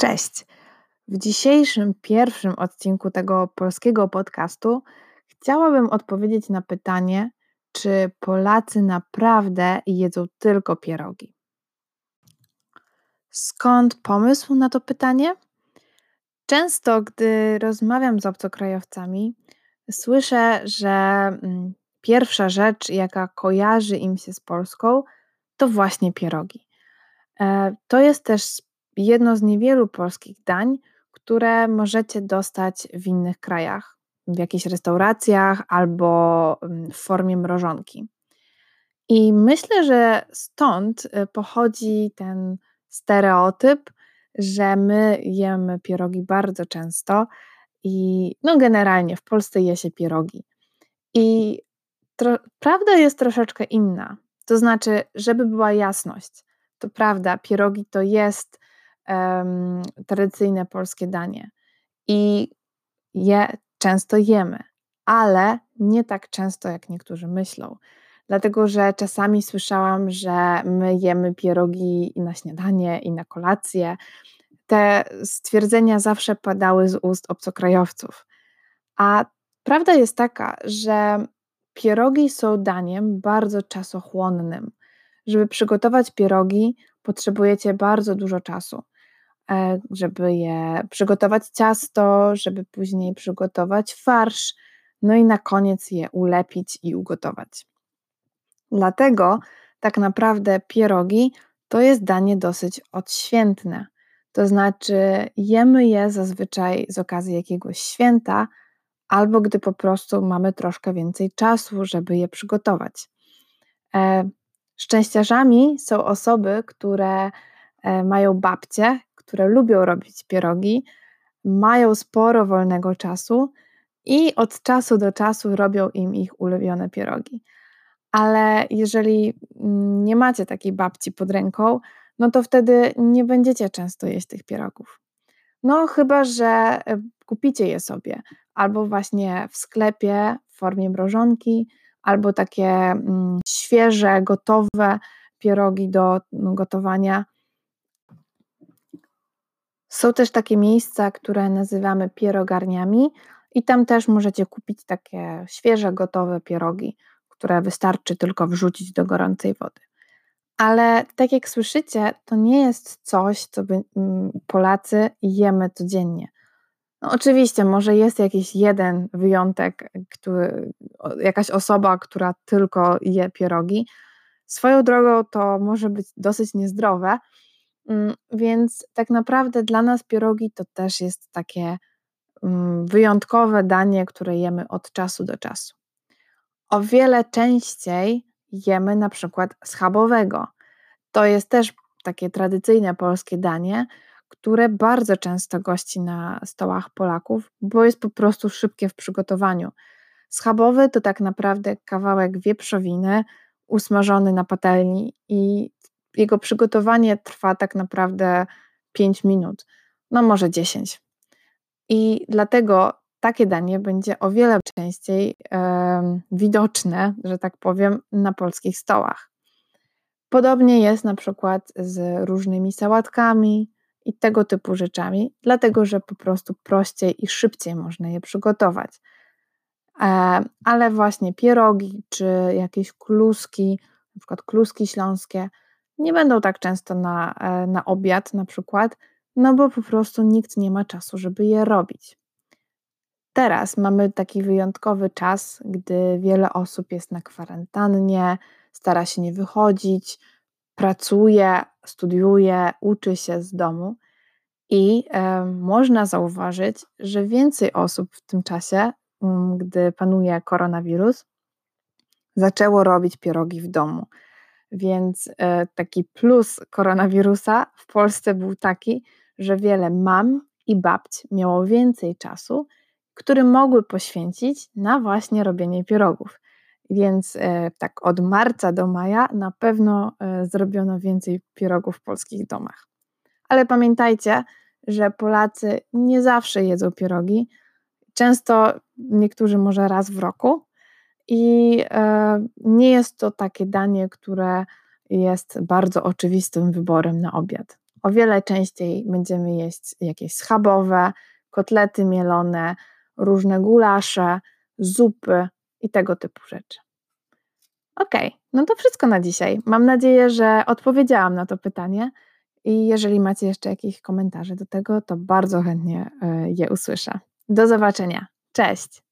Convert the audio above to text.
Cześć. W dzisiejszym pierwszym odcinku tego polskiego podcastu chciałabym odpowiedzieć na pytanie, czy Polacy naprawdę jedzą tylko pierogi. Skąd pomysł na to pytanie? Często, gdy rozmawiam z obcokrajowcami, słyszę, że mm, pierwsza rzecz, jaka kojarzy im się z Polską, to właśnie pierogi. E, to jest też jedno z niewielu polskich dań, które możecie dostać w innych krajach, w jakichś restauracjach albo mm, w formie mrożonki. I myślę, że stąd y, pochodzi ten stereotyp, że my jemy pierogi bardzo często i no generalnie w Polsce je się pierogi. I prawda jest troszeczkę inna. To znaczy, żeby była jasność, to prawda, pierogi to jest um, tradycyjne polskie danie i je często jemy, ale nie tak często, jak niektórzy myślą. Dlatego, że czasami słyszałam, że my jemy pierogi i na śniadanie, i na kolację. Te stwierdzenia zawsze padały z ust obcokrajowców. A prawda jest taka, że pierogi są daniem bardzo czasochłonnym. Żeby przygotować pierogi, potrzebujecie bardzo dużo czasu. E, żeby je przygotować ciasto, żeby później przygotować farsz, no i na koniec je ulepić i ugotować. Dlatego tak naprawdę pierogi to jest danie dosyć odświętne. To znaczy, jemy je zazwyczaj z okazji jakiegoś święta, albo gdy po prostu mamy troszkę więcej czasu, żeby je przygotować. E, szczęściarzami są osoby, które e, mają babcie, które lubią robić pierogi, mają sporo wolnego czasu i od czasu do czasu robią im ich ulubione pierogi. Ale jeżeli mm, nie macie takiej babci pod ręką, no to wtedy nie będziecie często jeść tych pierogów. No, chyba że e, kupicie je sobie albo właśnie w sklepie w formie mrożonki, albo takie mm, świeże, gotowe pierogi do no, gotowania są też takie miejsca, które nazywamy pierogarniami, i tam też możecie kupić takie świeże, gotowe pierogi, które wystarczy tylko wrzucić do gorącej wody. Ale tak jak słyszycie, to nie jest coś, co mm, Polacy jemy codziennie. No oczywiście, może jest jakiś jeden wyjątek, który, jakaś osoba, która tylko je pierogi. Swoją drogą to może być dosyć niezdrowe, więc tak naprawdę dla nas pierogi to też jest takie mm, wyjątkowe danie, które jemy od czasu do czasu. O wiele częściej jemy na przykład schabowego. To jest też takie tradycyjne polskie danie, które bardzo często gości na stołach Polaków, bo jest po prostu szybkie w przygotowaniu. Schabowy to tak naprawdę kawałek wieprzowiny usmażony na patelni i jego przygotowanie trwa tak naprawdę 5 minut, no może 10. I dlatego takie danie będzie o wiele częściej e, widoczne, że tak powiem, na polskich stołach. Podobnie jest na przykład z różnymi sałatkami i tego typu rzeczami, dlatego że po prostu prościej i szybciej można je przygotować. E, ale właśnie pierogi czy jakieś kluski, na przykład kluski śląskie, nie będą tak często na, e, na obiad na przykład, no bo po prostu nikt nie ma czasu, żeby je robić. Teraz mamy taki wyjątkowy czas, gdy wiele osób jest na kwarantannie, stara się nie wychodzić, pracuje, studiuje, uczy się z domu. I e, można zauważyć, że więcej osób w tym czasie, mm, gdy panuje koronawirus, zaczęło robić pierogi w domu. Więc e, taki plus koronawirusa w Polsce był taki, że wiele mam i babć miało więcej czasu, który mogły poświęcić na właśnie robienie pierogów. Więc e, tak od marca do maja na pewno e, zrobiono więcej pierogów w polskich domach. Ale pamiętajcie, że Polacy nie zawsze jedzą pierogi. Często niektórzy może raz w roku, i e, nie jest to takie danie, które jest bardzo oczywistym wyborem na obiad. O wiele częściej będziemy jeść jakieś schabowe, kotlety mielone, różne gulasze, zupy i tego typu rzeczy. Ok, no to wszystko na dzisiaj. Mam nadzieję, że odpowiedziałam na to pytanie. I jeżeli macie jeszcze jakieś komentarze do tego, to bardzo chętnie e, je usłyszę. Do zobaczenia. Cześć!